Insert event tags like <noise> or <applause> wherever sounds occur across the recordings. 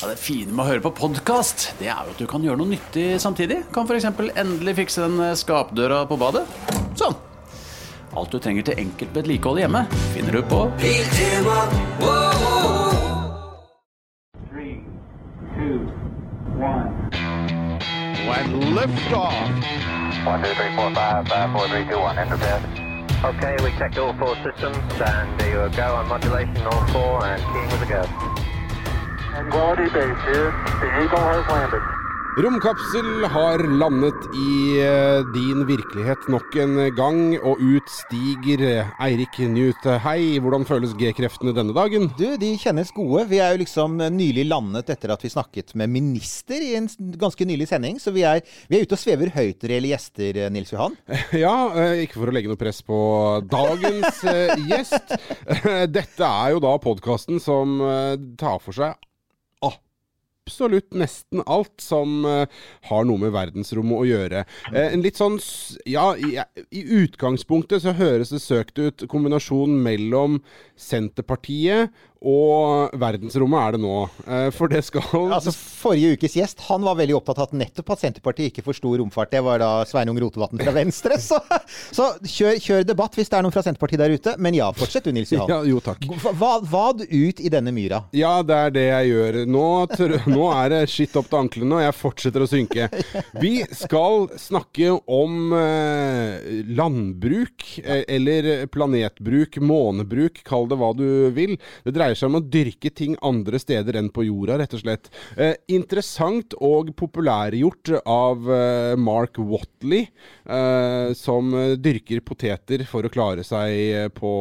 Ja, det fine med å høre på podkast, det er jo at du kan gjøre noe nyttig samtidig. Kan f.eks. endelig fikse den skapdøra på badet. Sånn. Alt du trenger til enkelt vedlikehold hjemme, finner du på Three, two, one. and liftoff. One, two, three, four, five, five, four, three, two, one. Enter bed. Okay, we checked all four systems, and there you go on modulation, all four, and keying with a go. Romkapsel har landet i eh, din virkelighet nok en gang, og ut stiger eh, Eirik Newt. Hei, hvordan føles G-kreftene denne dagen? Du, de kjennes gode. Vi er jo liksom nylig landet etter at vi snakket med minister i en ganske nylig sending. Så vi er, vi er ute og svever høyt, reelle gjester, eh, Nils Johan. <laughs> Ja, eh, ikke for å legge noe press på dagens eh, gjest. <laughs> Dette er jo da podkasten som eh, tar for seg absolutt nesten alt som eh, har noe med verdensrommet å gjøre. Eh, en litt sånn Ja, i, utgangspunktet så høres det søkt ut kombinasjon mellom Senterpartiet og verdensrommet er det nå. Eh, for det skal Altså, Forrige ukes gjest han var veldig opptatt av at nettopp at Senterpartiet ikke forsto romfart. Det var da Sveinung Rotevatn fra Venstre. <laughs> Så, så kjør, kjør debatt hvis det er noen fra Senterpartiet der ute. Men ja, fortsett du, Nils Johan. <laughs> Ja, jo takk. Hva, vad ut i denne myra. Ja, det er det jeg gjør. Nå, nå er det skitt opp til anklene, og jeg fortsetter å synke. <laughs> Vi skal snakke om eh, landbruk, eh, eller planetbruk, månebruk, kall det hva du vil. Det dreier seg om å dyrke ting andre steder enn på jorda, rett og slett. Eh, interessant og populærgjort av eh, Mark Watley, eh, som dyrker poteter for å klare seg på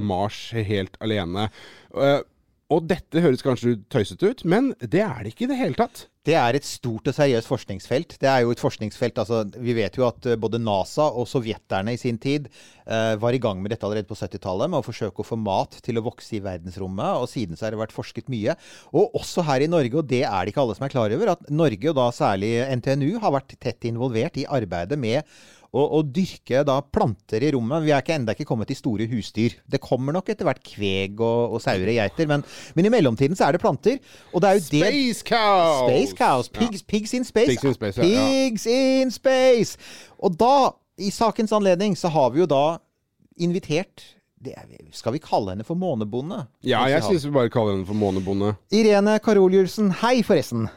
Mars helt alene. Eh, og dette høres kanskje tøysete ut, men det er det ikke i det hele tatt. Det er et stort og seriøst forskningsfelt. Det er jo et forskningsfelt, altså Vi vet jo at eh, både NASA og sovjeterne i sin tid eh, var i gang med dette allerede på 70-tallet, med å forsøke å få mat til å vokse i verdensrommet. Og siden så har det vært forsket mye. Og også her i Norge, og det er det ikke alle som er klar over, at Norge, og da særlig NTNU, har vært tett involvert i arbeidet med å, og dyrke da planter i rommet. Vi er ikke enda ikke kommet til store husdyr. Det kommer nok etter hvert kveg og, og sauer og geiter, men, men i mellomtiden så er det planter. Og det er jo det Space cows! Space cows. Pigs, pigs in space. Pigs in space, ja, ja. Pigs in space. Og da, i sakens anledning, så har vi jo da invitert det er, Skal vi kalle henne for månebonde? Ja, jeg syns vi bare kaller henne for månebonde. Irene Karoliussen, hei forresten.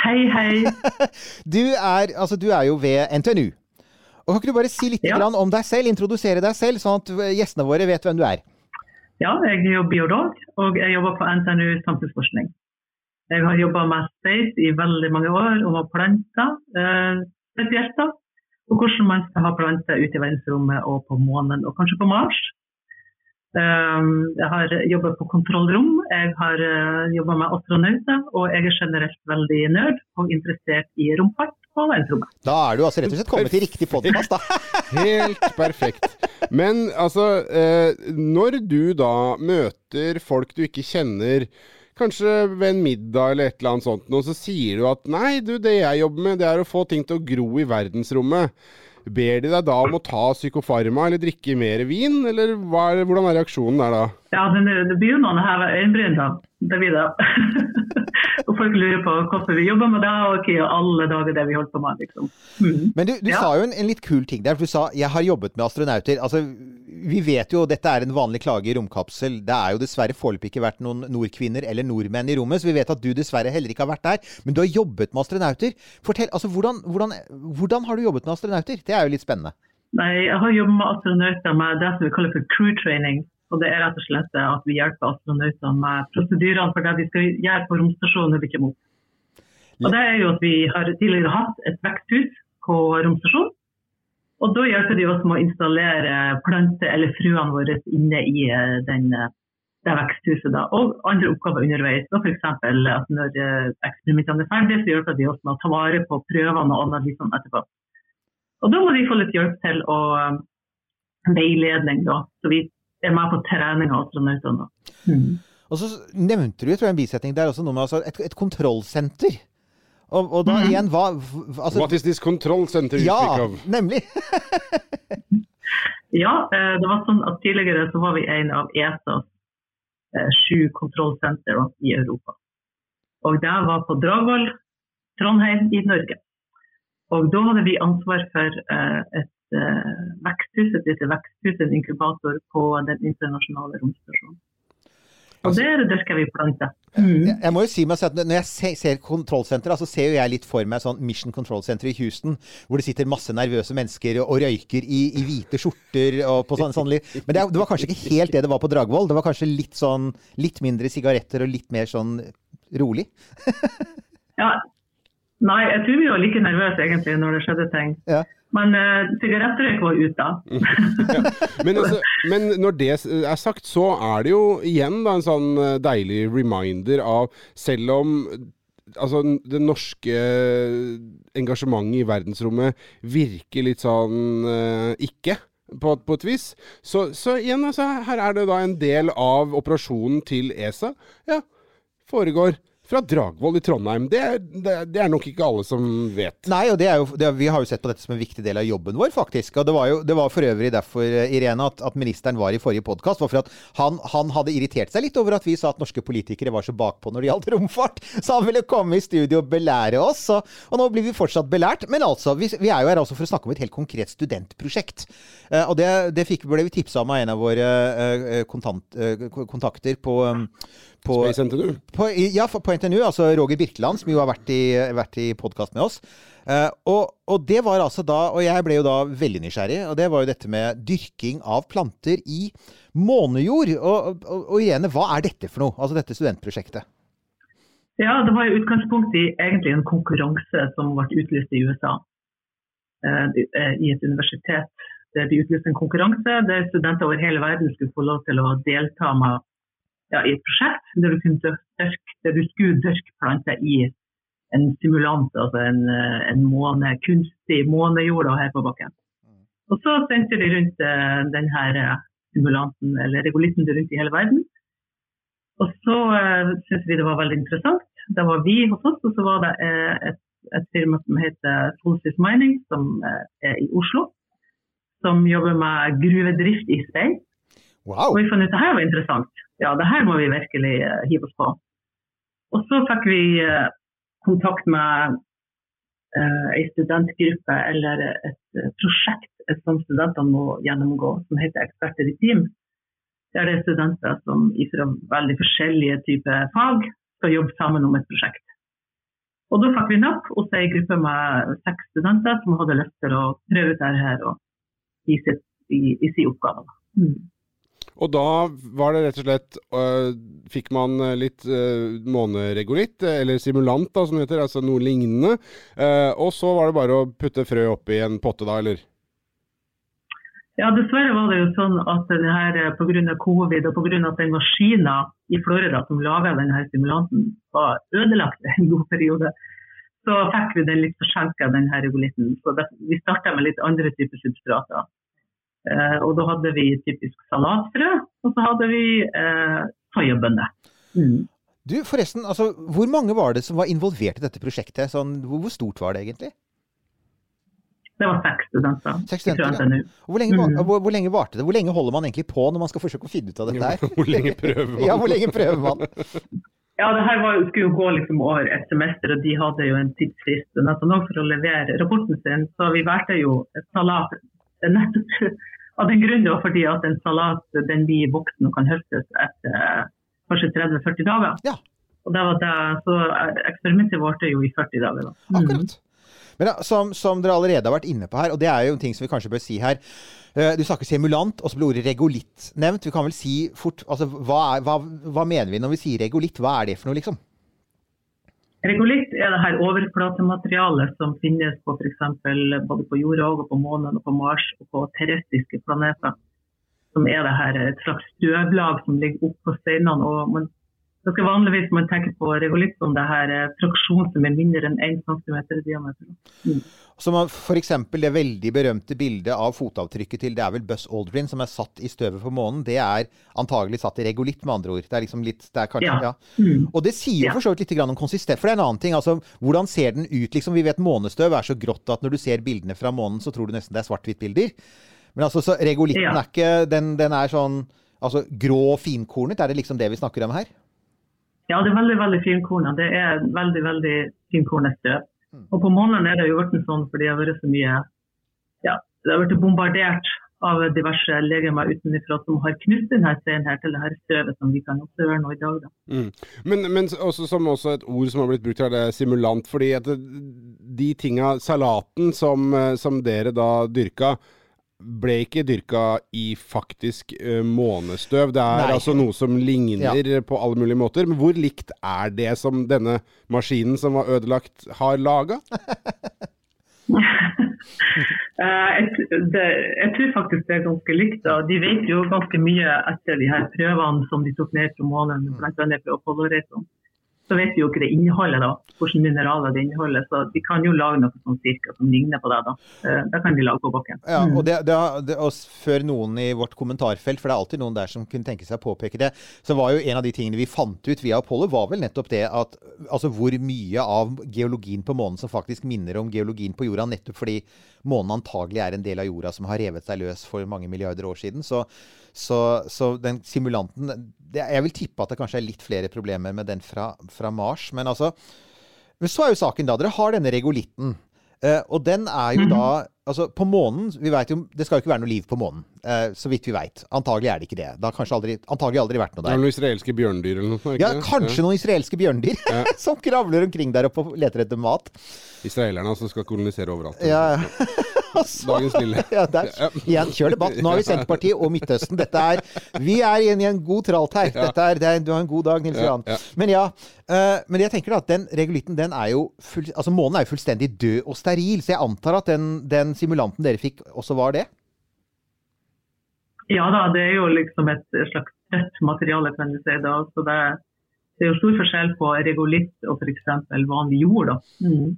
Hei, hei. <laughs> Du er, altså, du er jo ved NTNU. Og Kan ikke du bare si litt Ja. om deg selv, introdusere deg selv, sånn at gjestene våre vet hvem du er? Ja, jeg er biolog, og jeg jobber på NTNU samfunnsforskning. Jeg har jobba med space i veldig mange år, og med planter eh, spesielt. da. Og hvordan man skal ha planter ute i verdensrommet og på månen, og kanskje på Mars. Um, jeg har jobba på kontrollrom, jeg har uh, jobba med astronauter, og jeg er generelt veldig nerd og interessert i romfart og verdensrommet. Da er du altså rett og slett kommet til riktig podkast, da. <laughs> Helt perfekt. Men altså, eh, når du da møter folk du ikke kjenner, kanskje ved en middag eller et eller annet sånt, noe, så sier du at nei, du, det jeg jobber med, det er å få ting til å gro i verdensrommet. Ber de deg da om å ta psykofarma eller drikke mer vin, eller hva er, hvordan er reaksjonen der da? Ja, men det det begynner å heve øyenbryn, da. Det blir det. og folk lurer på hvorfor vi jobber med det, og hva i alle dager det vi holder på med. liksom. Mm. Men du, du Ja. sa jo en, en litt kul ting der. for Du sa 'jeg har jobbet med astronauter'. Altså, Vi vet jo dette er en vanlig klage i romkapsel. Det er jo dessverre foreløpig ikke vært noen nordkvinner eller nordmenn i rommet, så vi vet at du dessverre heller ikke har vært der. Men du har jobbet med astronauter. Fortell, altså Hvordan, hvordan, hvordan har du jobbet med astronauter? Det er jo litt spennende. Nei, Jeg har jobbet med astronauter med det som vi kaller for crew training. og Det er rett og slett at vi hjelper astronauter med prosedyrene for det de skal gjøre på romstasjonen når de kommer opp. Og det er jo at Vi har tidligere hatt et veksthus på romstasjonen. Og Da hjelper de oss med å installere planter eller fruene våre inne i eh, den, eh, det veksthuset. Da. Og andre oppgaver underveis. Og eksempel at Når eh, eksperimentene er ferdige, så hjelper de oss med å ta vare på prøvene og analysene etterpå. Og Da må de få litt hjelp til å veiledning, da. Så vi er med på trening av astronautene. Mm. Og så nevnte du jeg tror en bisetning der også noe med altså, et, et kontrollsenter. Og, og da Mhm. igjen, hva altså, What is this control center you Ja, speak of? nemlig. <laughs> Ja, eh, det var sånn at tidligere så var vi en av ESAs eh, sju kontrollsentre i Europa. Og det var på Dragvoll, Trondheim i Norge. Og da hadde vi ansvar for eh, et eh, veksthus, et lite veksthus, en inkubator på den internasjonale romstasjonen. Og der dyrker vi planter. Jeg, jeg må jo si meg at Når jeg ser, ser kontrollsenteret, så ser jo jeg litt for meg sånn Mission Control Center i Houston, hvor det sitter masse nervøse mennesker og røyker i, i hvite skjorter. Og på sånn, sånn. Men det, det var kanskje ikke helt det det var på Dragvoll. Det var kanskje litt sånn litt mindre sigaretter og litt mer sånn rolig. <laughs> Ja. Nei, jeg tror vi var like nervøse egentlig når det skjedde ting. Ja. Men uh, sigarettrøyk var ute. Men, altså, men når det er sagt, så er det jo igjen da, en sånn eh, deilig reminder av Selv om altså, det norske engasjementet i verdensrommet virker litt sånn uh, ikke. På, på et vis. Så, så igjen, altså, her er det da en del av operasjonen til ESA. Ja, foregår fra Dragvoll i Trondheim. Det, det, det er nok ikke alle som vet. Nei, og jo, det, vi har jo sett på dette som en viktig del av jobben vår, faktisk. Og det var jo det var for øvrig derfor, eh, Irene, at, at ministeren var i forrige podkast. For at han, han hadde irritert seg litt over at vi sa at norske politikere var så bakpå når det gjaldt romfart. <laughs> Så han ville komme i studio og belære oss. Og, og nå blir vi fortsatt belært. Men altså, vi, vi er jo her altså for å snakke om et helt konkret studentprosjekt. Eh, og det, fikk, ble vi tipsa om av en av våre eh, kontant, kontakter på, på Space NTNU. på, ja, på NTNU, altså Roger Birkeland, som jo har vært i, vært i podkast med oss. Uh, og, og det var altså da, og jeg ble jo da veldig nysgjerrig, og det var jo dette med dyrking av planter i månejord. Og, og, og Irene, hva er dette for noe? Altså dette studentprosjektet? Ja, det var i utgangspunkt i egentlig en konkurranse som ble utlyst i USA. eh, eh, I et universitet. Der de utlyste en konkurranse der studenter over hele verden skulle få lov til å delta med, ja, i et prosjekt der du, kunne dyrke, der du skulle dyrke planter i en simulant, altså en, eh, en måne, kunstig månejord her på bakken. Og så sendte de rundt eh, denne simulanten, eller regolitten rundt i hele verden. Og så uh, syntes vi det var veldig interessant. Det var vi hos oss, og så var det eh, et, et firma som heter Solsys Mining, som eh, er i Oslo. Som jobber med gruvedrift i stein. Wow! Og vi fant ut at det her var interessant. Ja, det her må vi virkelig eh, hive oss på. Og så fikk vi eh, kontakt med uh, ei studentgruppe eller et eh, prosjekt eh, som studentene må gjennomgå, som heter Eksperter i team. Der det er studenter som fra veldig forskjellige typer fag skal jobbe sammen om et prosjekt. Og da fikk vi napp hos ei gruppe med seks studenter som hadde lyst til å prøve ut dette og gi sitt, sin oppgave. Mm. Og da var det rett og slett øh, Fikk man øh, litt øh, måneregolitt, øh, eller simulant da, som det heter, altså noe lignende. Uh, og så var det bare å putte frø oppi en potte da, eller? Ja, dessverre var det jo sånn at det her pga. covid og pga. at den maskina i Florida som laga denne simulanten var ødelagt en god periode, så fikk vi den litt forsinka, denne regolitten. Så vi starta med litt andre typer substrater. Eh, og da hadde vi typisk salatfrø, og så hadde vi eh, soyabønner. Mm. Du, forresten, altså, hvor mange var det som var involvert i dette prosjektet? Sånn, hvor, hvor stort var det egentlig? Det var seks studenter. Seks studenter, ja. Hvor lenge, var- Mm. hvor, hvor lenge varte det? Hvor lenge holder man egentlig på når man skal forsøke å finne ut av dette her? <laughs> Hvor lenge prøver man? <laughs> Ja, hvor lenge prøver man? <laughs> Ja, det her var, skulle jo gå liksom over et semester, og de hadde jo en tidsfrist nesten også for å levere rapporten sin. Så vi valgte jo salat nettopp av den grunn da, fordi at en salat den blir voksen og kan høstes etter eh, kanskje 30-40 dager. Ja. Og det var det, så eh, eksperimentet varte jo i 40 dager. Da. Mm. Akkurat. Men da, som, som dere allerede har vært inne på her, og det er jo en ting som vi kanskje bør si her. eh, Du snakker simulant, og så ble ordet regolitt nevnt. Vi kan vel si fort altså, hva, er, hva, hva mener vi når vi sier regolitt? Hva er det for noe, liksom? Regolitt er det her overflatematerialet som finnes på f.eks. både på jorda og på månen og på Mars og på terrestriske planeter. Som er det her et slags støvlag som ligger oppå steinene. og man skal vanligvis man tenke på regolitt om det her fraksjonen fraksjon som er mindre enn 1 cm i diameter. Som f.eks. det veldig berømte bildet av fotavtrykket til det er vel Buzz Aldrin som er satt i støvet på månen. Det er antagelig satt i regolitt, med andre ord. Det er liksom litt det er kanskje, Ja. ja. Mm. Og det sier jo for så vidt litt om konsistens. For det er en annen ting. altså, Hvordan ser den ut? liksom, Vi vet månestøv er så grått at når du ser bildene fra månen, så tror du nesten det er svart-hvitt-bilder. Men altså, så regolitten Ja. er ikke den, den er sånn altså grå finkornet. Er det liksom det vi snakker om her? Ja, det er veldig veldig finkorna. Det er veldig veldig finkornet støv. Og på måneden er det jo blitt sånn fordi det har vært så mye ja, det har blitt bombardert av diverse legemer utenfra som har knust denne steinen her til det her støvet som vi kan observere nå i dag. Da. Mm. Men, men også, som også et ord som har blitt brukt her, det er simulant. Fordi at de tinga, salaten som, som dere da dyrka, ble ikke dyrka i faktisk uh, månestøv. Det er Nei. altså noe som ligner på alle mulige måter. Men hvor likt er det som denne maskinen som var ødelagt, har laga? <laughs> <laughs> Eh, jeg, jeg tror faktisk det er ganske likt. Da. De vet jo ganske mye etter de her prøvene som de tok ned fra månen, bl.a. fra Apollo-reisen. Så vet vi jo ikke det innholdet, da, hvilke mineraler det inneholder. Så de kan jo lage noe sånn cirka som ligner på det. da. Eh, Det kan de lage på bakken. Ja, og det, det, det, og før noen i vårt kommentarfelt, for det er alltid noen der som kunne tenke seg å påpeke det, så var jo en av de tingene vi fant ut via Apollo, var vel nettopp det at altså hvor mye av geologien på månen som faktisk minner om geologien på jorda, nettopp fordi månen antagelig er en del av jorda som har revet seg løs for mange milliarder år siden. Så, så, så den simulanten det, Jeg vil tippe at det kanskje er litt flere problemer med den fra, fra Mars, men altså Men så er jo saken da, dere har denne regolitten. Uh, og den er jo da Altså, på månen vi vet jo, Det skal jo ikke være noe liv på månen, eh, så vidt vi veit. Antagelig er det ikke det. Det har kanskje aldri, antagelig aldri vært noe der. Det er noen israelske bjørndyr eller noe? Ja, kanskje noen israelske bjørndyr <laughs> som kravler omkring der oppe og leter etter mat. Israelerne som skal kolonisere overalt. Ja, altså, <laughs> Dagens lille. ja der. Igjen, kjør debatt. Nå har vi Senterpartiet og Midtøsten. Dette er Vi er inne i en god tralt her. Dette er, det er, du har en god dag, Nils Ja, Johan. ja. Men ja. Uh, men jeg tenker da at den regolitten, den er jo full, Altså, månen er jo fullstendig død og steril, så jeg antar at den, den simulanten dere fikk, også var det? Ja da, det er jo liksom et slags tett materiale, kan du si. da. Så det, det er jo stor forskjell på regolitt og f.eks. vanlig jord da. Mm.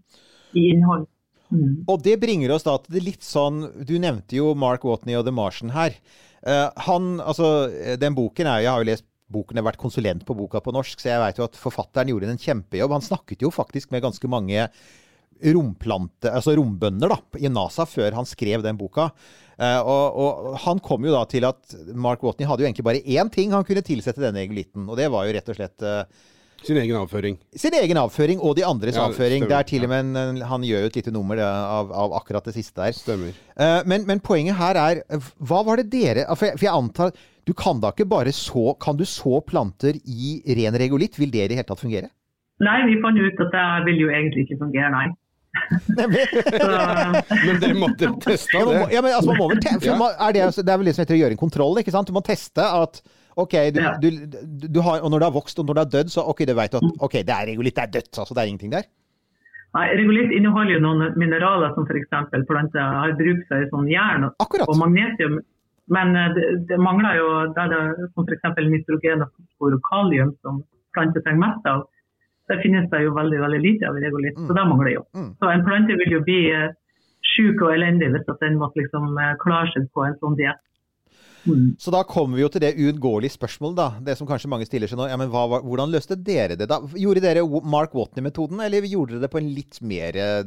i innhold. Mm. Og det bringer oss da til det litt sånn Du nevnte jo Mark Watney og The Martian her. Uh, han, altså, den boken er Jeg har jo lest boken, jeg har vært konsulent på boka på norsk, så jeg vet jo at forfatteren gjorde en kjempejobb. Han snakket jo faktisk med ganske mange romplante, altså rombønder da, i NASA før han skrev den boka. Eh, og, og han kom jo da til at Mark Watney hadde jo egentlig bare én ting han kunne tilsette denne egolitten, og det var jo rett og slett eh, Sin egen avføring. sin egen avføring og de andres Ja, avføring. stemmer. Det er til og med en, Han gjør jo et lite nummer av, av akkurat det siste der. Stemmer. Eh, men, men poenget her er eh, Hva var det dere For jeg, for jeg antar Du kan da ikke bare så Kan du så planter i ren regolitt? Vil det i det hele tatt fungere? Nei, vi fant ut at det vil jo egentlig ikke fungere, nei. Men dere måtte teste det. ja, men altså, man må vel te for Ja. man, er det, det er vel det som heter å gjøre en kontroll, ikke sant? Du må teste at OK, du, Ja. du, du har, og når det har vokst og når det har dødd, så OK, det vet at OK, det er regolitt, det er dødt. Altså, det er ingenting der. nei, regolitt inneholder jo noen mineraler som f.eks. planter har bruk for sånn jern Akkurat. og magnesium. Men eh, det, det mangler jo der det, som f.eks. nitrogen, og og kalium, som planter trenger mest av. Der finnes det jo veldig veldig lite av i regolitt, så det mangler jo. Mm. Så en plante vil jo bli sjuk syk og elendig hvis at den måtte liksom eh, klare seg på en sånn diett. Mm. Så da kommer vi jo til det uunngåelige spørsmålet, da. Det som kanskje mange stiller seg nå. Ja, men hva, hvordan løste dere det, da? Gjorde dere Mark Watney-metoden, eller gjorde dere det på en litt mer eh,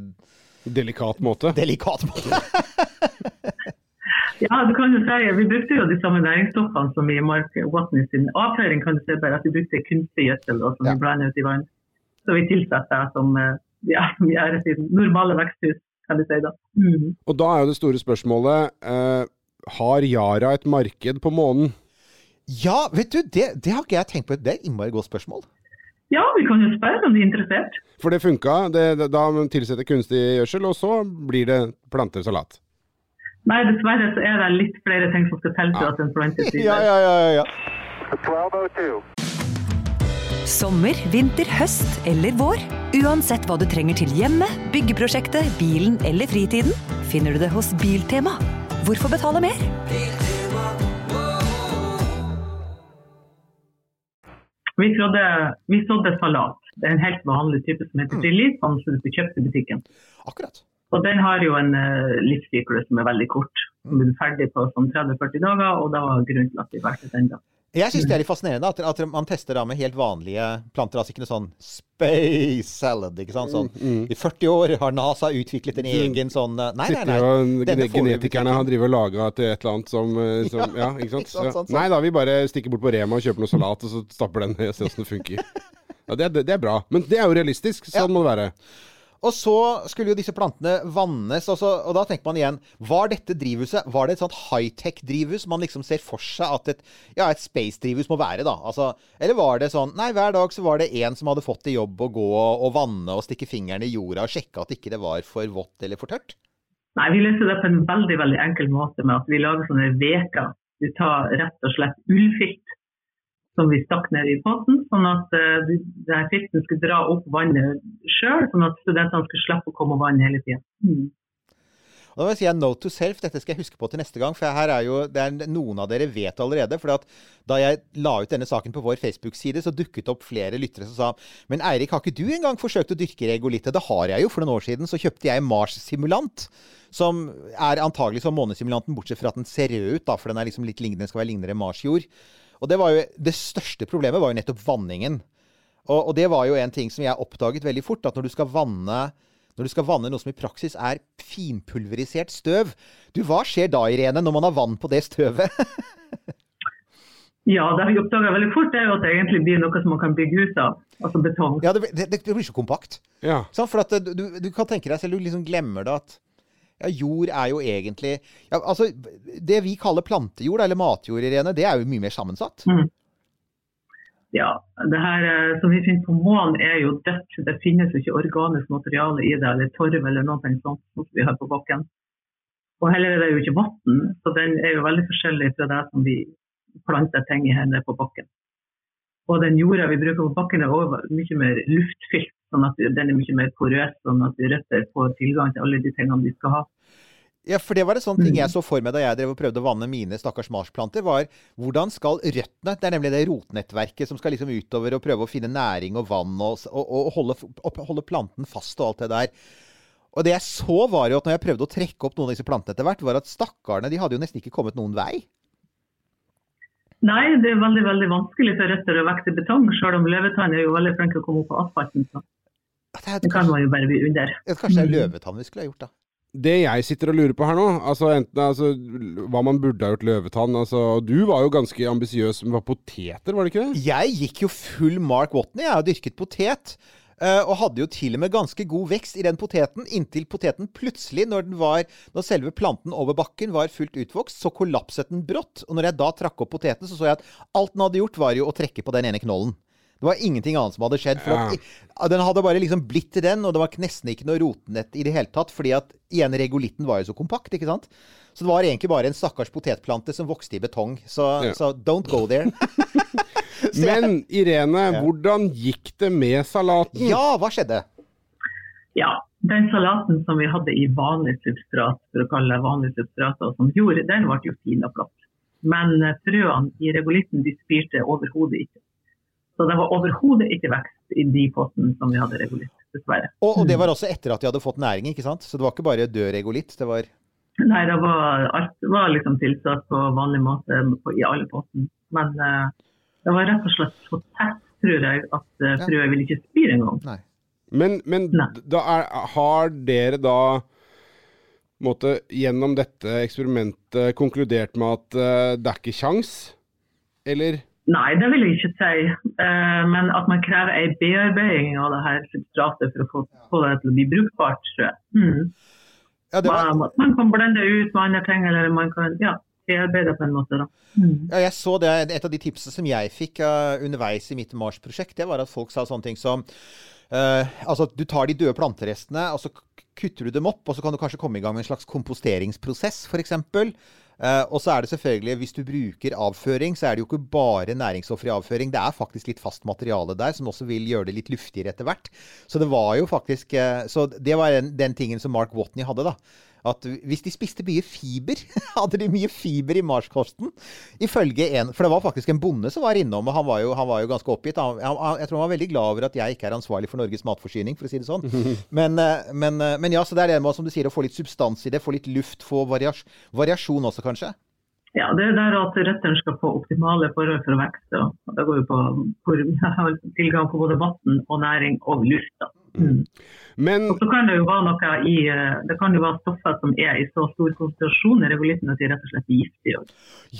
Delikat måte. delikat måte? <laughs> Ja, du kan jo si, Vi brukte jo de samme næringsstoffene som i Mark Watney sin avføring. kan du si bare at Vi brukte kunstig gjødsel som Ja. vi blander ut i vann. Så vi tilsetter som eh, ja, vi er i normale veksthus, kan du si. da. Mm. Og da er jo det store spørsmålet eh, Har Yara et marked på månen? Ja, vet du, det, det har ikke jeg tenkt på. Det er et innmari godt spørsmål. Ja, vi kan jo spørre om de er interessert. For det funka. Det, det, da tilsetter kunstig gjødsel, og så blir det plantesalat. Nei, dessverre så er det litt flere ting som skal til for at en plante trives. Ja, ja, ja, ja, ja. 1202. Sommer, vinter, høst eller vår. Uansett hva du trenger til hjemmet, byggeprosjektet, bilen eller fritiden, finner du det hos Biltema. Hvorfor betale mer? Vi, sådde, vi sådde salat. Det er en helt vanlig type som heter chili, som du kjøpte i butikken. Akkurat. Og den har jo en uh, livssyklus som er veldig kort. Den blir ferdig på sånn 30-40 dager, og det var grunnen til at vi valgte den. da. Jeg syns det er litt fascinerende at, at man tester da med helt vanlige planter. Altså ikke noe sånn space salad. ikke sant? Sånn, I 40 år har NASA utviklet en egen sånn Nei, Nei, nei, nei. Denne Genetikerne har drevet og laga et eller annet som, eh, <laughs> som Ja, ikke sant? Ikke sant, Ja. sant, sant. Nei da, vi bare stikker bort på Rema og kjøper noe salat, og så stapper den ned og ser åssen det funker. <laughs> Ja, det, det er bra. Men det er jo realistisk. Sånn Ja. må det være. Og så skulle jo disse plantene vannes, og, så, og da tenker man igjen Var dette drivhuset Var det et sånt high-tech-drivhus man liksom ser for seg at et, ja, et space-drivhus må være, da? Altså, eller var det sånn Nei, hver dag så var det en som hadde fått i jobb å gå og vanne og stikke fingeren i jorda og sjekke at ikke det var for vått eller for tørt? Nei, Vi løste det på en veldig veldig enkel måte med at vi lager sånne veker. Du tar rett og slett ullfilt som vi stakk ned i potten, sånn at uh, denne filten skulle dra opp vannet sjøl, sånn at studentene skulle slippe å komme og vanne hele tida. Mm. Da vil jeg si no to self, dette skal jeg huske på til neste gang. For her er jo, er noen av dere vet allerede. for Da jeg la ut denne saken på vår Facebook-side, så dukket opp flere lyttere som sa Men Eirik, har ikke du engang forsøkt å dyrke regolittet? Det har jeg jo. For noen år siden så kjøpte jeg Mars-simulant. Som er antagelig som månesimulanten, bortsett fra at den ser rød ut. da, For den er liksom litt lignende, skal være lignende Mars-jord. Og det, var jo, det største problemet var jo nettopp vanningen. Og, og, det var jo en ting som jeg oppdaget veldig fort. At når du skal vanne, når du skal vanne noe som i praksis er finpulverisert støv Du, Hva skjer da, Irene, når man har vann på det støvet? <laughs> ja, det jeg oppdaga veldig fort, er jo at det egentlig blir noe som man kan bygge ut av. Altså betong. Ja, det, det, det blir så kompakt. Ja. Sånn, for at du, du kan tenke deg selv, du liksom glemmer det at ja, jord er jo egentlig ja, altså, Det vi kaller plantejord, eller matjord, Irene, det er jo mye mer sammensatt. Mm. Ja, det her eh, som vi finner på månen er jo dødt. Det finnes jo ikke organisk materiale i det, eller torv eller noe sånt som vi har på bakken. Og heller er det jo ikke vann, så den er jo veldig forskjellig fra det som vi planter ting i her nede på bakken. Og den jorda vi bruker på bakken er også mye mer luftfylt, sånn at den er mye mer porøs, sånn at røtter får tilgang til alle de tingene de skal ha. Ja, for det var en sånn ting jeg så for meg da jeg drev og prøvde å vanne mine stakkars marsplanter, var hvordan skal røttene, det er nemlig det rotnettverket som skal liksom utover og prøve å finne næring og vann og, og, og holde, holde, planten fast og alt det der. Og det jeg så var jo at når jeg prøvde å trekke opp noen av disse plantene etter hvert, var at stakkarene de hadde jo nesten ikke kommet noen vei. Nei, det er veldig veldig vanskelig for røtter å vokse betong, selv om løvetann er jo veldig flink til å komme opp på asfalten. Så. Det, det kan man jo bare bli under. Kanskje det er løvetann vi skulle ha gjort, da det jeg sitter og lurer på her nå, altså enten altså, hva man burde ha gjort løvetann altså, Du var jo ganske ambisiøs med poteter, var det ikke det? Jeg gikk jo full Mark Watney. Jeg har dyrket potet. Og hadde jo til og med ganske god vekst i den poteten, inntil poteten plutselig, når, den var, når selve planten over bakken var fullt utvokst, så kollapset den brått. Og når jeg da trakk opp poteten, så så jeg at alt den hadde gjort, var jo å trekke på den ene knollen. Det var ingenting annet som hadde skjedd. For ja. at, den hadde bare liksom blitt til den, og det var nesten ikke noe rotnett i det hele tatt. fordi at igjen, regolitten var jo så kompakt, ikke sant. Så det var egentlig bare en stakkars potetplante som vokste i betong. Så, ja. så don't go there. <laughs> <laughs> Men Irene, ja. hvordan gikk det med salaten? Ja, hva skjedde? Ja, den salaten som vi hadde i vanlig substrat, for å kalle det vanlig substrat, og som gjorde, den ble jo fin og flott. Men frøene i regolitten de spirte overhodet ikke. Så det var overhodet ikke vekst i de pottene som vi hadde regolitt, dessverre. Og, og, det var også etter at de hadde fått næring, ikke sant? Så det var ikke bare død regolitt? det var... Nei, det var, alt var liksom tilsatt på vanlig måte på, i alle pottene. Men uh, det var rett og slett så tett, tror jeg, at uh, frøet ja. ville ikke spire engang. Men, men da er, har dere da måtte, gjennom dette eksperimentet konkludert med at uh, det er ikke kjangs, eller? Nei, det vil jeg ikke si. Uh, men at man krever en bearbeiding av det her substratet for å få, få det til å bli brukbart, tror jeg. Mm. Ja, var... man, man, kan blende ut med andre ting, eller man kan ja, bearbeide på en måte. da. Mm. Ja, jeg så det, Et av de tipsene som jeg fikk uh, underveis i mitt Mars-prosjekt, det var at folk sa sånne ting som Uh, altså Du tar de døde planterestene og så kutter du dem opp, og så kan du kanskje komme i gang med en slags komposteringsprosess, f.eks. Uh, og så er det selvfølgelig, hvis du bruker avføring, så er det jo ikke bare næringsstoffer i avføring. Det er faktisk litt fast materiale der, som også vil gjøre det litt luftigere etter hvert. Så det var jo faktisk uh, Så det var den, den, tingen som Mark Watney hadde, da at hvis de spiste mye fiber, <laughs> hadde de mye fiber i marskosten. Ifølge en For det var faktisk en bonde som var innom, og han var jo, han var jo ganske oppgitt. Han, han, jeg tror han var veldig glad over at jeg ikke er ansvarlig for Norges matforsyning, for å si det sånn. <laughs> Men, eh, men, eh, men ja, så det er det med som du sier, å få litt substans i det, få litt luft, få varias, variasjon også, kanskje. Ja, det er der at røttene skal få optimale forhold for å vokse. Det går jo på <laughs> tilgang på både vann og næring og luft. Mm. Men, og så kan det jo være noe i, eh, det kan jo være stoffer som er i så stor konsentrasjon i regolitten at de rett og slett er giftige.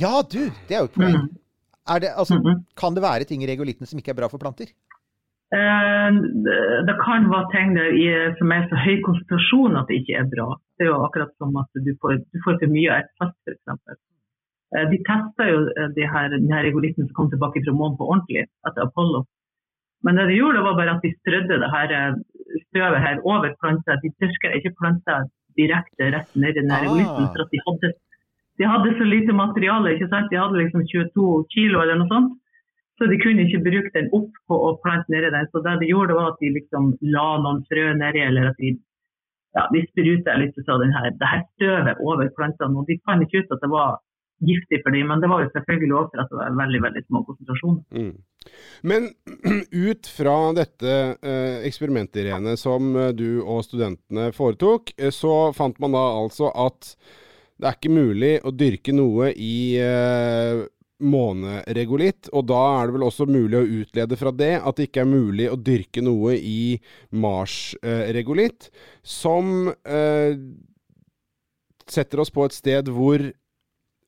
Ja, du! Det er jo et poeng. Mm. Det, altså, mm -hmm. Kan det være ting i regolitten som ikke er bra for planter? Eh, det- kan være ting i, som er så høy konsentrasjon at det ikke er bra. Det er jo akkurat som at du får, du får for mye av et fett, f.eks. De testa jo eh, de her, den her regolitten som kom tilbake fra månen på ordentlig etter Apollo. Men det de gjorde, var bare at de strødde det her eh, støvet her over planta. De tørka ikke planta direkte rett ned i her Ah. For at de hadde, de hadde så lite materiale. ikke sant? De hadde liksom 22 kilo eller noe sånt. Så de kunne ikke bruke den opp på å plante nedi den. Så det de gjorde, var at de liksom la noen frø nedi, eller at de, ja, de spruta litt av den her, det her støvet over plantene. Og de fant ikke ut at det var giftig for dem, men det var jo selvfølgelig også for at det var veldig veldig små konsentrasjoner. Mm. Men <clears throat> ut fra dette eh, eksperimentet, Irene, som eh, du og studentene foretok, eh, så fant man da altså at det er ikke mulig å dyrke noe i måneregolitt, og da er det vel også mulig å utlede fra det at det ikke er mulig å dyrke noe i marsregolitt, som setter oss på et sted hvor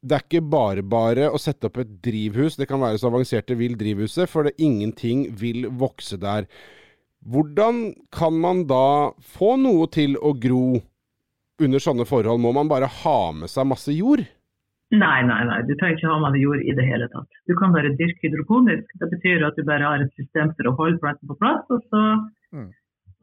det er ikke bare bare å sette opp et drivhus, det kan være så avansert det vil drivhuset, for det, ingenting vil vokse der. Hvordan kan man da få noe til å gro under sånne forhold? Må man bare ha med seg masse jord? Nei, nei, nei. Du trenger ikke ha med deg jord i det hele tatt. Du kan bare dyrke hydroponisk. Det betyr at du bare har et system for å holde planten på plass, og så, Mm.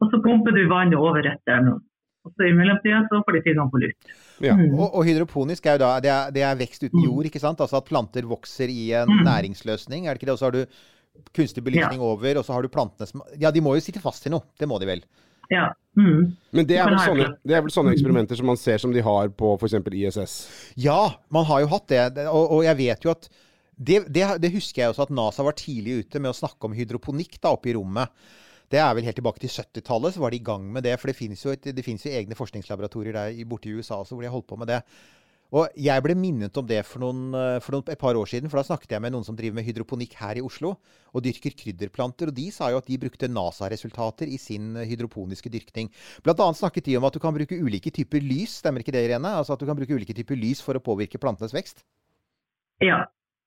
og så pumper du vannet over etter der nå. Og så i mellomtida så får de tilgang på luft. Ja. Mm. Og, og hydroponisk er jo da det er, det er vekst uten jord, ikke sant? Altså at planter vokser i en Mm. næringsløsning, er det ikke det? Og så har du kunstig belysning over, og så har du plantene som Ja, de må jo sitte fast til noe. Det må de vel. Ja. Mm. Men det er, vel sånne, det er vel sånne eksperimenter som man ser som de har på f.eks. ISS? Ja, man har jo hatt det. Det- Og, og jeg vet jo at det, det, det husker jeg også at NASA var tidlig ute med å snakke om hydroponikk da oppe i rommet. Det er vel helt tilbake til 70-tallet, så var de i gang med det. For det finnes jo, jo egne forskningslaboratorier der borte i USA også, hvor de har holdt på med det. Og jeg ble minnet om det for, noen, eh, for noen, et par år siden, for da snakket jeg med noen som driver med hydroponikk her i Oslo, og dyrker krydderplanter. Og de sa jo at de brukte NASA-resultater i sin eh, hydroponiske dyrkning. Blant annet snakket de om at du kan bruke ulike typer lys, stemmer ikke det, Irene? Altså at du kan bruke ulike typer lys for å påvirke plantenes vekst? ja,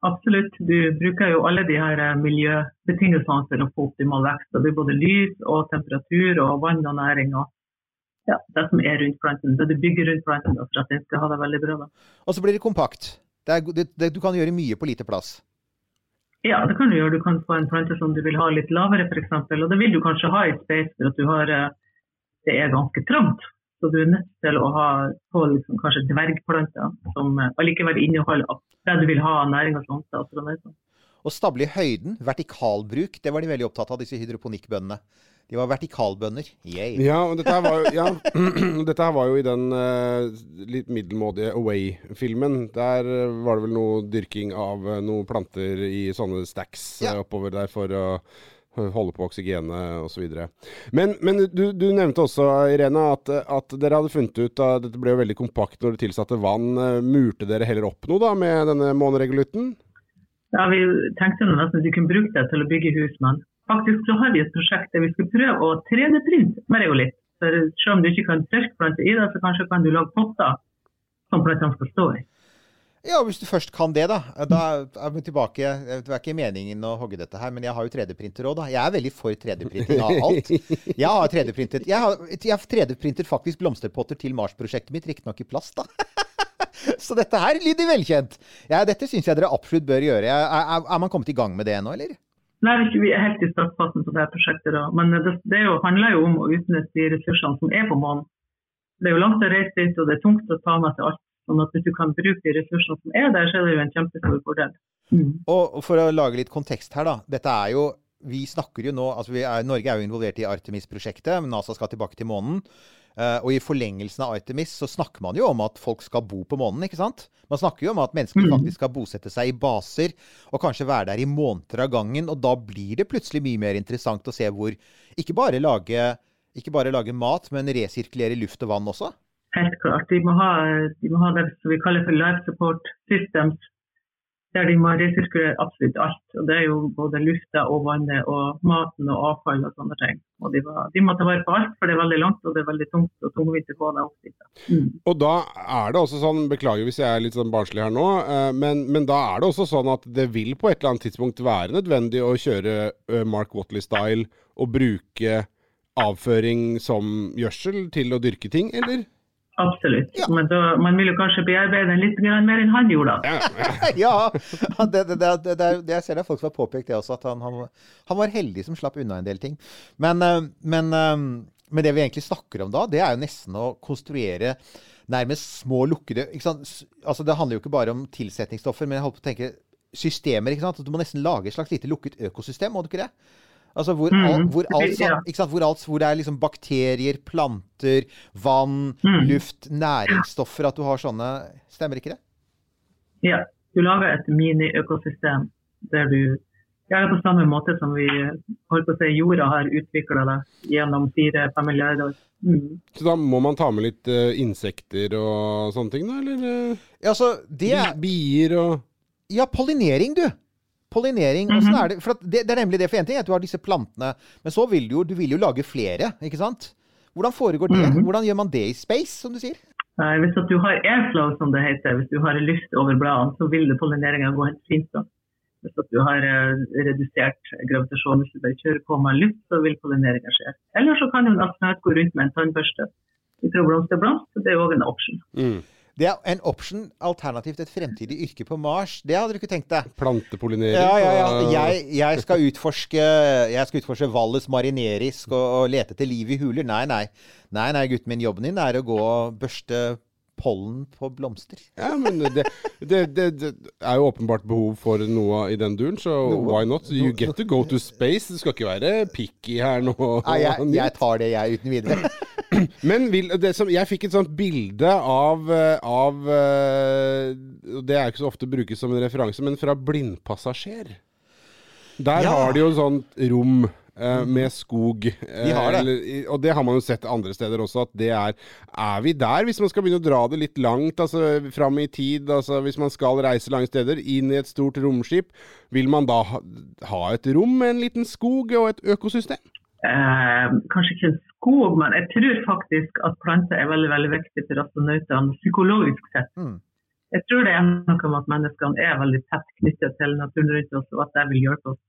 absolutt. Du bruker jo alle de her eh, miljøbetingelsene for å få optimal vekst. Det er både lys og temperatur og vann og næring og ja, det som er rundt planten. Det du bygger rundt planten for at den skal ha det veldig bra. Da. Og så blir det kompakt. Det er, det, det, du kan gjøre mye på lite plass. Ja, det kan du gjøre. Du kan få en plante som du vil ha litt lavere, f.eks. Og det vil du kanskje ha i space for at du har eh, Det er ganske trangt. Så du er nødt til å ha på liksom, kanskje dvergplanter som eh, allikevel inneholder det du vil ha av næring og sånt. da, å sånn. Og stable i høyden, vertikalbruk, det var de veldig opptatt av, disse hydroponikkbøndene. De var vertikalbønder. Yay. Ja, og dette her var jo, ja, <clears throat> dette her var jo i den uh, litt middelmådige Away-filmen. Der eh, var det vel noe dyrking av uh, noen planter i sånne stacks ja. uh, oppover der for å holde på oksygenet osv. Men, men du, du nevnte også, Irene, at, at dere hadde funnet ut at dette ble jo veldig kompakt når dere tilsatte vann. Murte dere heller opp noe da med denne måneregulutten? Ja, Vi tenkte nesten at vi kunne bruke det til å bygge hus, men faktisk så har vi et prosjekt der vi skal prøve å 3D-printe med regolitt. For Selv om du ikke kan tørke i det, så kanskje kan du lage potter som plantene skal stå i. Ja, hvis du først kan det, da. Da er vi tilbake. Det er ikke meningen å hogge dette her, men jeg har jo 3D-printer òg, da. Jeg er veldig for 3D-printing av alt. Jeg har 3D-printet Jeg har, jeg har 3D-printer faktisk blomsterpotter til Mars-prosjektet mitt, riktignok i plast, da. <laughs> Så dette her lyder velkjent. Ja, dette syns jeg dere absolutt bør gjøre. Er, er, er man kommet i gang med det nå, eller? Nei, vi er helt i startfasen på det prosjektet. da. Men det, det jo, handler jo om å utnytte de ressursene som er på månen. Det er jo langt å reise dit, og det er tungt å ta med seg alt. Sånn at Hvis du kan bruke de ressursene som er der, så er det jo en kjempestor fordel. Mm. Og for å lage litt kontekst her, da. Dette er jo Vi snakker jo nå altså vi er, Norge er jo involvert i Artemis-prosjektet. NASA skal tilbake til månen. Eh, og i forlengelsen av Artemis så snakker man jo om at folk skal bo på månen, ikke sant? Man snakker jo om at mennesker Mm. faktisk skal bosette seg i baser, og kanskje være der i måneder av gangen. Og da blir det plutselig mye mer interessant å se hvor Ikke bare lage, ikke bare lage mat, men resirkulere luft og vann også. Helt klart. De må ha, de må ha det som vi kaller for life support systems. der de må resirkulere absolutt alt. Og Det er jo både lufta og vannet og maten og avfall og sånne ting. Og de, var, de må ta vare på alt, for det er veldig langt og det er veldig tungt og tungvint å få det opp dit. Mm. Og da er det også sånn, beklager hvis jeg er litt sånn barnslig her nå, eh, men, men da er det også sånn at det vil på et eller annet tidspunkt være nødvendig å kjøre eh, Mark Watley-style og bruke avføring som gjødsel til å dyrke ting, eller? Absolutt. Men da, man vil jo kanskje bearbeide den litt mer enn han gjorde. <laughs> ja, det, det, det, det, det, det jeg ser det er folk som har påpekt det også, at han, han, han var heldig som slapp unna en del ting. Men, eh, men, eh, men det vi egentlig snakker om da, det er jo nesten å konstruere nærmest små lukkede ikke sant? Altså Det handler jo ikke bare om tilsetningsstoffer, men jeg holdt på å tenke systemer. ikke sant? Du må nesten lage et slags lite lukket økosystem, må du ikke det? Altså hvor, Mm, alt, hvor, det alt, ikke sant? Hvor, alt, hvor det er liksom bakterier, planter, vann, Mm. luft, næringsstoffer. At du har sånne Stemmer ikke det? Ja, du lager et mini-økosystem der du gjør det på samme måte som vi holdt på å si, jorda har utvikla det gjennom fire-fem milliarder år. Mm. Så da må man ta med litt uh, insekter og sånne ting, da? Eller eh, Ja, altså, det er bier og Ja, pollinering, du. Pollinering. Mm -hmm. er det? For at det, det er nemlig det for en ting er at du har disse plantene, men så vil du jo, du vil jo lage flere, ikke sant? Hvordan foregår det? Mhm. Hvordan gjør man det i space, som du sier? Eh, Hvis at du har airflow, som det heter, hvis du har luft over bladene, så vil pollineringa gå helt fint. da. Hvis at du har eh, redusert gravitasjon, hvis du bare kjører på med luft, så vil pollineringa skje. Eller så kan du en astronaut gå rundt med en tannbørste fra blomst til blomst, så det er òg en option. mm, Det er en option alternativt et fremtidig yrke på Mars. Det hadde du ikke tenkt deg. plantepollinering. Ja, ja, ja. Jeg, jeg, skal utforske Jeg skal utforske Valles marinerisk og, og lete etter liv i huler. Nei, nei. Nei, nei, gutten min. Jobben din er å gå og børste pollen på blomster. Ja, men det, det, det, det er jo åpenbart behov for noe i den duren, så why not? You get to go to space. Du skal ikke være picky her nå. Nei, jeg, jeg tar det, jeg, uten videre. <laughs> Men vil, det som, jeg fikk et sånt bilde av, eh, av eh, Det er ikke så ofte brukes som en referanse, men fra blindpassasjer. Der Ja. har de jo et sånt rom Uh, med skog. Uh, De det. eller- og det har man jo sett andre steder også, at det er Er vi der, hvis man skal begynne å dra det litt langt, altså fram i tid, altså hvis man skal reise lange steder, inn i et stort romskip, vil man da ha, ha et rom med en liten skog og et økosystem? Eh, kanskje ikke en skog, men jeg tror faktisk at planter er veldig veldig viktig for astronautene psykologisk sett. Mm. Jeg tror det er noe med at menneskene er veldig tett knyttet til naturen rundt oss, og at det vil hjelpe oss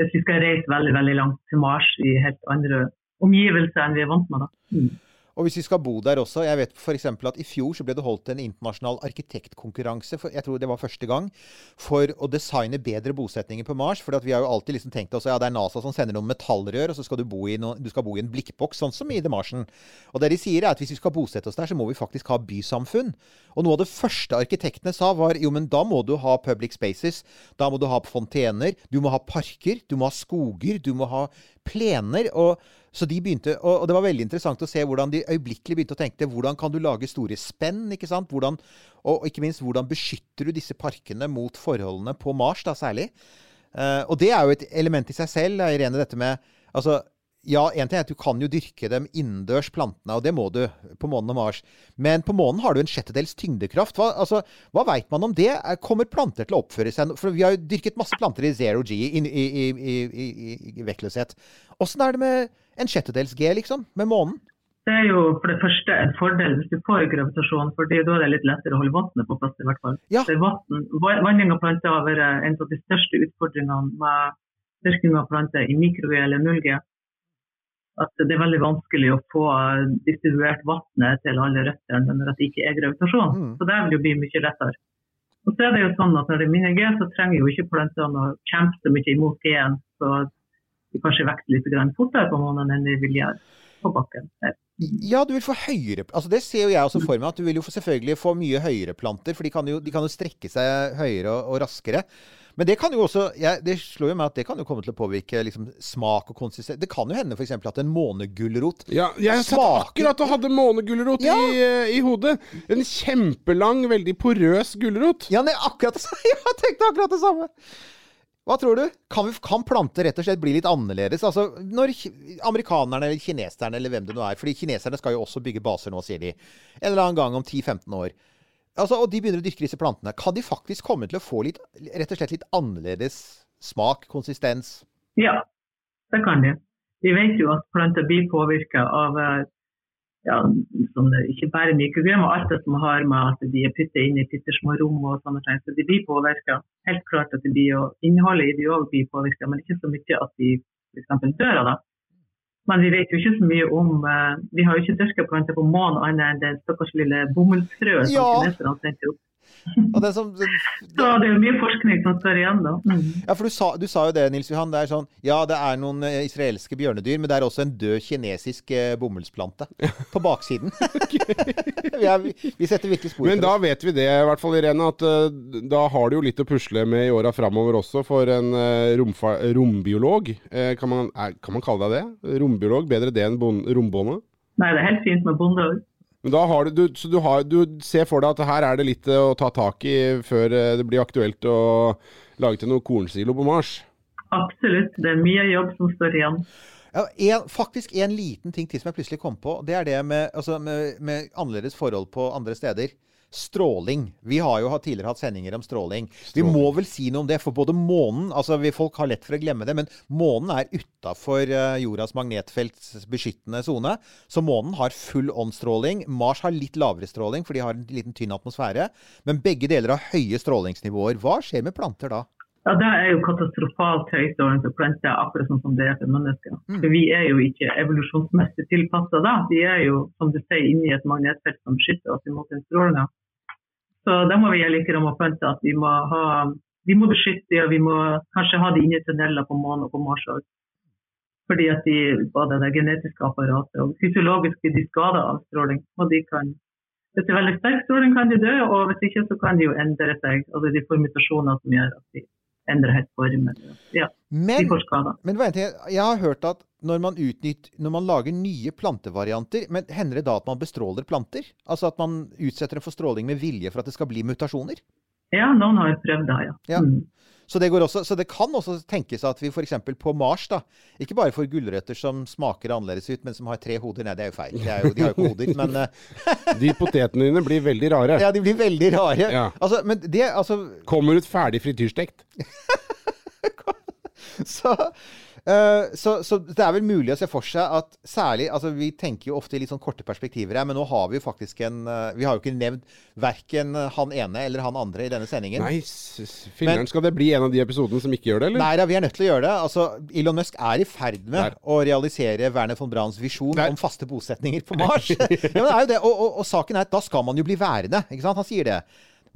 hvis vi skal reise veldig veldig langt til Mars i helt andre omgivelser enn vi er vant med. Da. Mm. Og hvis vi skal bo der også Jeg vet f.eks. at i fjor så ble det holdt en internasjonal arkitektkonkurranse, for, jeg tror det var første gang, for å designe bedre bosetninger på Mars. For vi har jo alltid liksom tenkt oss ja, det er NASA som sender noen metallrør, og så skal du bo i, noen, du skal bo i en blikkboks, sånn som i The Martian. Og det de sier er at hvis vi skal bosette oss der, så må vi faktisk ha bysamfunn. Og noe av det første arkitektene sa var jo, men da må du ha public spaces. Da må du ha fontener. Du må ha parker. Du må ha skoger. Du må ha plener. og så de begynte, og det var veldig interessant å se hvordan de øyeblikkelig begynte å tenke hvordan kan du lage store spenn? ikke sant? Hvordan, og ikke minst hvordan beskytter du disse parkene mot forholdene på Mars, da særlig? Uh, og det er jo et element i seg selv, Irene, dette med altså, Ja, én ting er at du kan jo dyrke dem innendørs, plantene, og det må du på månen og Mars. Men på månen har du en sjettedels tyngdekraft. Hva, altså, hva veit man om det? Er- Kommer planter til å oppføre seg For vi har jo dyrket masse planter i zero G, i, i, i, i, i, i vektløshet. Åssen er det med en sjettedels G, liksom? Med månen? Det er jo for det første en fordel hvis du får gravitasjon, for da er det litt lettere å holde vannet på plass. i hvert fall. Ja. Vanning av planter har vært en av de største utfordringene med dyrking av planter i mikro-G eller 0G. At det er veldig vanskelig å få distribuert vannet til alle røttene når det ikke er gravitasjon. Mm. Så det vil jo bli mye lettere. Og så er det jo sånn at Når det er mindre G, så trenger jo ikke plantene å kjempe så mye imot G-en. Så de kanskje vokser litt fortere på måneden enn de vil gjøre på bakken. her. Ja, du vil få høyere altså Det ser jo jeg også for meg, at du vil jo selvfølgelig få mye høyere planter. For de kan jo, de kan jo strekke seg høyere og, og raskere. Men det kan jo også ja, Det slår jo meg at det kan jo komme til å påvirke liksom, smak og konsistens. Det kan jo hende f.eks. at en månegulrot Ja, jeg satt Smaker- akkurat og hadde månegulrot Ja. i, eh, i hodet. En kjempelang, veldig porøs gulrot. Ja, er akkurat det samme! <laughs> Jeg tenkte akkurat det samme! Hva tror du? Kan, vi, kan planter rett og slett bli litt annerledes? Altså, når amerikanerne eller kineserne eller hvem det nå er Fordi kineserne skal jo også bygge baser nå, sier de. En eller annen gang om 10-15 år. Altså, og de begynner å dyrke disse plantene. Kan de faktisk komme til å få litt, rett og slett litt annerledes smak, konsistens? Ja, det kan de. Vi vet jo at planter blir påvirka av eh, ja, sånn, ikke bare mikrogram, og alt det som har med at de er puttet inn i bitte rom og sånne ting. Så de blir påvirka. Helt klart at de blir, og innholdet i de òg blir påvirka, men ikke så mye at de f.eks. dør av det. Men vi vet jo ikke så mye om eh, Vi har jo ikke dyrka planter på månen annet enn det stakkars lille bomullsfrøet Ja. som kineserne sendte opp. Og den som, Så det er jo mye forskning som står igjen, da. Mm. ja, for du sa, du sa jo det, Nils Johan. Det er sånn, ja, det er noen eh, israelske bjørnedyr, men det er også en død kinesisk eh, bomullsplante på baksiden. <laughs> vi, er, vi setter virkelig spor Men da oss. vet vi det, i hvert fall Irene, at uh, da har du jo litt å pusle med i åra framover også for en uh, romfa rombiolog. uh, kan, man, er, kan man kalle deg det? Rombiolog? Bedre det enn bon rombonde? Nei, det er helt fint med bonde òg. Men da har du, du, så du, har, du ser for deg at her er det litt eh, å ta tak i før eh, det blir aktuelt å lage til noe kornsilo på Mars. Absolutt. Det er mye jobb som står igjen. Ja, en, faktisk en liten ting til som jeg plutselig kom på. Det er det med, altså, med, med annerledes forhold på andre steder. Stråling. Vi har jo tidligere hatt sendinger om stråling. Vi må vel si noe om det, for både månen altså vi, Folk har lett for å glemme det, men månen er utafor jordas magnetfelts beskyttende sone. Så månen har full on-stråling. Mars har litt lavere stråling, for de har en liten tynn atmosfære. Men begge deler har høye strålingsnivåer. Hva skjer med planter da? Ja, Det er jo katastrofalt høystående for planter, akkurat sånn som det er for mennesker. For Vi er jo ikke evolusjonsmessig tilpassa da. Vi er jo, som du sier, inni et magnetfelt som beskytter oss imot den strålinga. Så da må vi gjøre like planter at vi må, ha, vi må beskytte dem, og vi må kanskje ha de inne i tunneler på månen og på Mars òg. Fordi at de, både det genetiske apparatet og fysiologisk blir de skada av stråling. Og de kan hvis det er veldig sterk stråling, kan de dø, og hvis ikke, så kan de jo endre seg. Altså de får mutasjoner som gjør at de endrer helt form. Ja, Men. Men det, jeg har hørt at når man, utnytt, når man lager nye plantevarianter, men hender det da at man bestråler planter? Altså at man utsetter dem for stråling med vilje for at det skal bli mutasjoner? Ja, noen har prøvd det, ja. Ja. Mm. Så det, går også, så det kan også tenkes at vi f.eks. på Mars da, ikke bare får gulrøtter som smaker annerledes ut, men som har tre hoder. Nei, det er jo feil. Det er jo, de har jo ikke hoder. <laughs> Men eh, De potetene dine blir veldig rare. ja, de blir veldig rare. Ja. Altså, men det, altså Kommer ut ferdig frityrstekt. <laughs> så, eh, så, så det er vel mulig å se for seg at særlig altså Vi tenker jo ofte i litt sånn korte perspektiver her, men nå har vi jo faktisk en eh, Vi har jo ikke nevnt verken han ene eller han andre i denne sendingen. Nei, filmeren, men, skal det bli en av de episodene som ikke gjør det, eller? Nei da, vi er nødt til å gjøre det. Altså, Elon Musk er i ferd med Der. å realisere Werner von Brahns visjon Der. om faste bosetninger på Mars. <laughs> ja, men det er jo det. Og, og, og saken er at da skal man jo bli værende. Ikke sant? Han sier det.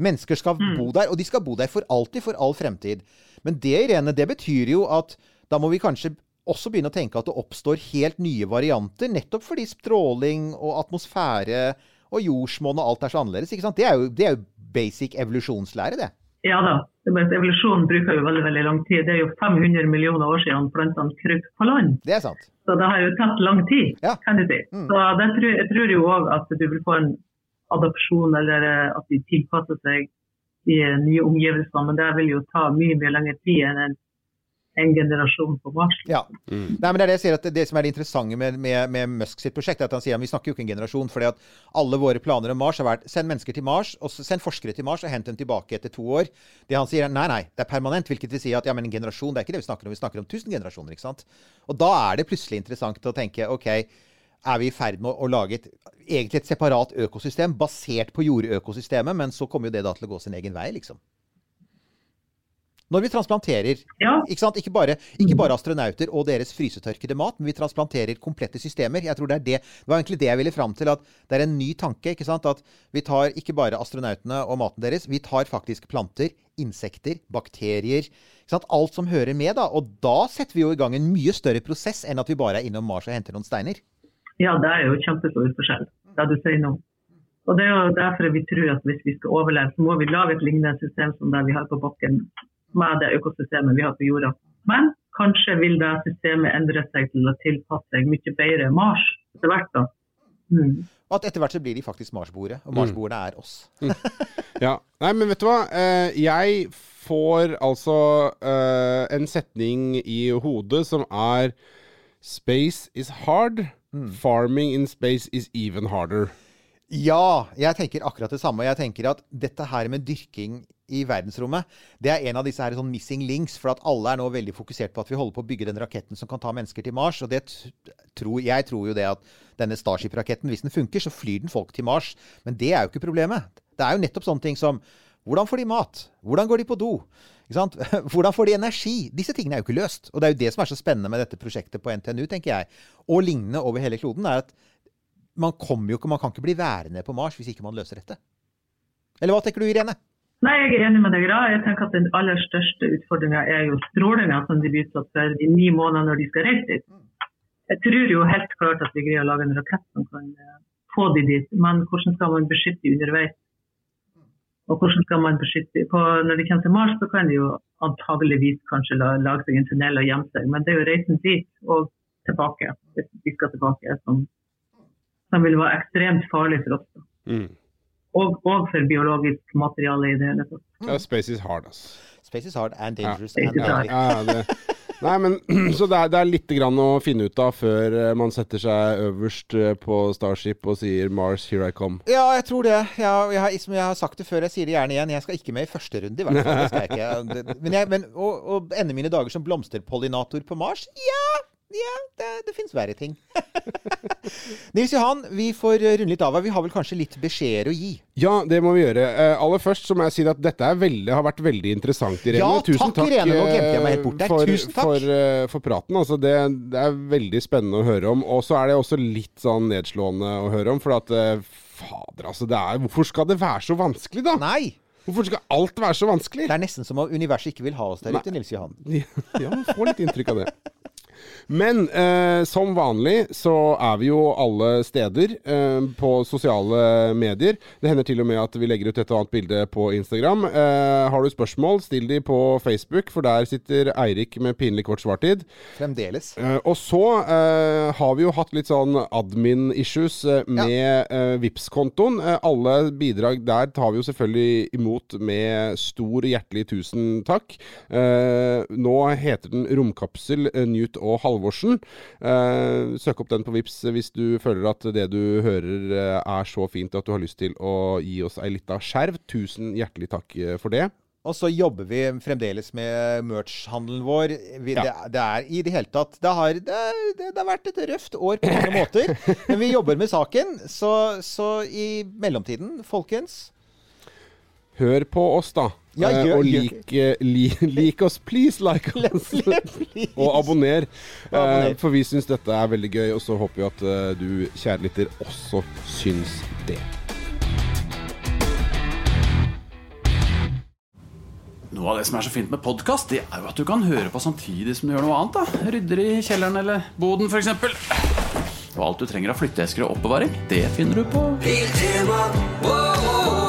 Mennesker skal bo der, og de skal bo der for alltid, for all fremtid. Men det, Irene, det betyr jo at da må vi kanskje også begynne å tenke at det oppstår helt nye varianter, nettopp fordi stråling og atmosfære og jordsmonn og alt er så annerledes. ikke sant? Det er jo, det er jo basic evolusjonslære, det. Ja da. Evolusjonen bruker jo veldig veldig lang tid. Det er jo 500 millioner år siden plantene krøp på land. Det er sant. Så det har jo tatt lang tid, Ja. kan du si. Mm. Så det tror, jeg tror jo òg at du vil få en adopsjon, eller eh, at de tilpasser seg de eh, nye omgivelsene. Men det vil jo ta mye mye lengre tid enn en, en generasjon på Mars. Ja. Nei, men Det er det jeg sier at det, som er det interessante med, med, med Musk sitt prosjekt, er at han sier at vi snakker jo ikke en generasjon. fordi at alle våre planer om Mars har vært send mennesker til Mars, og send forskere til Mars og hent dem tilbake etter to år. Det han sier er nei, nei, det er permanent. Hvilket vil si at ja, men en generasjon, det er ikke det vi snakker om. Vi snakker om tusen generasjoner. ikke sant? Og da er det plutselig interessant å tenke OK, er vi i ferd med å, å lage et, egentlig et separat økosystem basert på jordøkosystemet, men så kommer jo det da til å gå sin egen vei, liksom. Når vi transplanterer Ja. ikke, sant? Ikke, bare, ikke bare astronauter og deres frysetørkede mat, men vi transplanterer komplette systemer. Jeg tror Det er det, det var egentlig det jeg ville fram til. At det er en ny tanke. ikke sant? At vi tar ikke bare astronautene og maten deres, vi tar faktisk planter, insekter, bakterier. ikke sant? Alt som hører med. da, Og da setter vi jo i gang en mye større prosess enn at vi bare er innom Mars og henter noen steiner. Ja, det er jo kjempestor forskjell, det du sier nå. Og Det er jo derfor vi tror at hvis vi skal overleve, så må vi lage et lignende system som det vi har på bakken, med det økosystemet vi har på jorda. Men kanskje vil det systemet endre seg til å tilpasse seg mye bedre Mars etter hvert. da. Mm. Og at etter hvert så blir de faktisk Marsboere, og Marsboerne er oss. Ja. Nei, men vet du hva? Eh, jeg får altså eh, en setning i hodet som er Space is hard. Farming in space is even harder. Ja, jeg tenker akkurat det samme. Jeg tenker at dette her med dyrking i verdensrommet, det er en av disse her sånn missing links. For at alle er nå veldig fokusert på at vi holder på å bygge den raketten som kan ta mennesker til Mars. Og tror, jeg tror jo det at denne Starship-raketten, hvis den funker, så flyr den folk til Mars. Men det er jo ikke problemet. Det er jo nettopp sånne ting som hvordan får de mat? Hvordan går de på do? <laughs> Hvordan får de energi? Disse tingene er jo ikke løst. Og det er jo det som er så spennende med dette prosjektet på NTNU, tenker jeg, og lignende over hele kloden, er at man kommer jo ikke, man kan ikke bli værende på Mars hvis ikke man løser dette. Eller hva tenker du, Irene? Nei, jeg er enig med deg. Da. Jeg tenker at Den aller største utfordringa er jo strålinga som de blir utsatt for de ni månedene når de skal reise dit. Jeg tror jo helt klart at vi greier å lage en rakett som kan eh, få de dit, men hvordan skal man beskytte underveis? Og hvordan skal man beskytte på, Når de kommer til Mars, så kan de jo antageligvis kanskje lage seg en tunnel og gjemme seg, men det er jo reisen dit og tilbake, hvis de skal tilbake, som, som vil være ekstremt farlig for oss. Mm. Og, og for biologisk materiale i det hele tatt. Ja, space is hard, altså. Space is hard and dangerous. Ja, and hard. Ja, ja, det. Nei, men <clears throat> Så det er, det er litt grann å finne ut av før eh, man setter seg øverst eh, på Starship og sier 'Mars, here I come'. Ja, jeg tror det. Jeg, jeg, har- som jeg har sagt det før, jeg sier det gjerne igjen. Jeg skal ikke med i første runde, i hvert fall. Det skal jeg ikke. <laughs> Men, jeg, men å, å ende mine dager som blomsterpollinator på Mars? Ja! Ja, det, det fins verre ting. <laughs> Nils Johan, vi får runde litt av her. Vi har vel kanskje litt beskjeder å gi? Ja, det må vi gjøre. Uh, aller først så må jeg si at dette veldig, har vært veldig interessant, Irene. Ja, takk, Irene. Nå glemte jeg meg helt bort der. for, Tusen takk. For, uh, for praten. Altså, det, det er veldig spennende å høre om. Og så er det også litt sånn nedslående å høre om. For at uh, Fader, altså. Det er, hvorfor skal det være så vanskelig, da? Nei! Hvorfor skal alt være så vanskelig? Det er nesten som om universet ikke vil ha oss der ute, Nils Johan. <laughs> Ja, man får litt inntrykk av det. Men eh, som vanlig så er vi jo alle steder eh, på sosiale medier. Det hender til og med at vi legger ut et og annet bilde på Instagram. Eh, har du spørsmål, still de på Facebook, for der sitter Eirik med pinlig kort svartid. Fremdeles. Eh, og så eh, har vi jo hatt litt sånn admin-issues eh, med eh, vips kontoen alle bidrag der tar vi jo selvfølgelig imot med stor hjertelig tusen takk. Eh, nå heter den Romkapsel Newt og Halvorsen. Eh, søk opp den på Vips hvis du føler at det du hører eh, er så fint at du har lyst til å gi oss ei lita skjerv. Tusen hjertelig takk eh, for det. Og så jobber vi fremdeles med merch-handelen vår. Vi, Ja. det, det er i det hele tatt Det har, det, det, det har vært et røft år på mange måter. <laughs> Men vi jobber med saken. Så, så i mellomtiden, folkens Hør på oss, da. Ja, Eh, gjør- og lik, lik, eh, <laughs> lik oss, please like <laughs> oss. og abonner. Og abonner. Eh, for vi syns dette er veldig gøy, og så håper vi at du, kjære lytter, også syns det. Noe av det som er så fint med podkast, det er jo at du kan høre på samtidig som du gjør noe annet. da Rydder i kjelleren eller boden, f.eks. Og alt du trenger av flytteesker og oppbevaring, det finner du på Biltema, wow.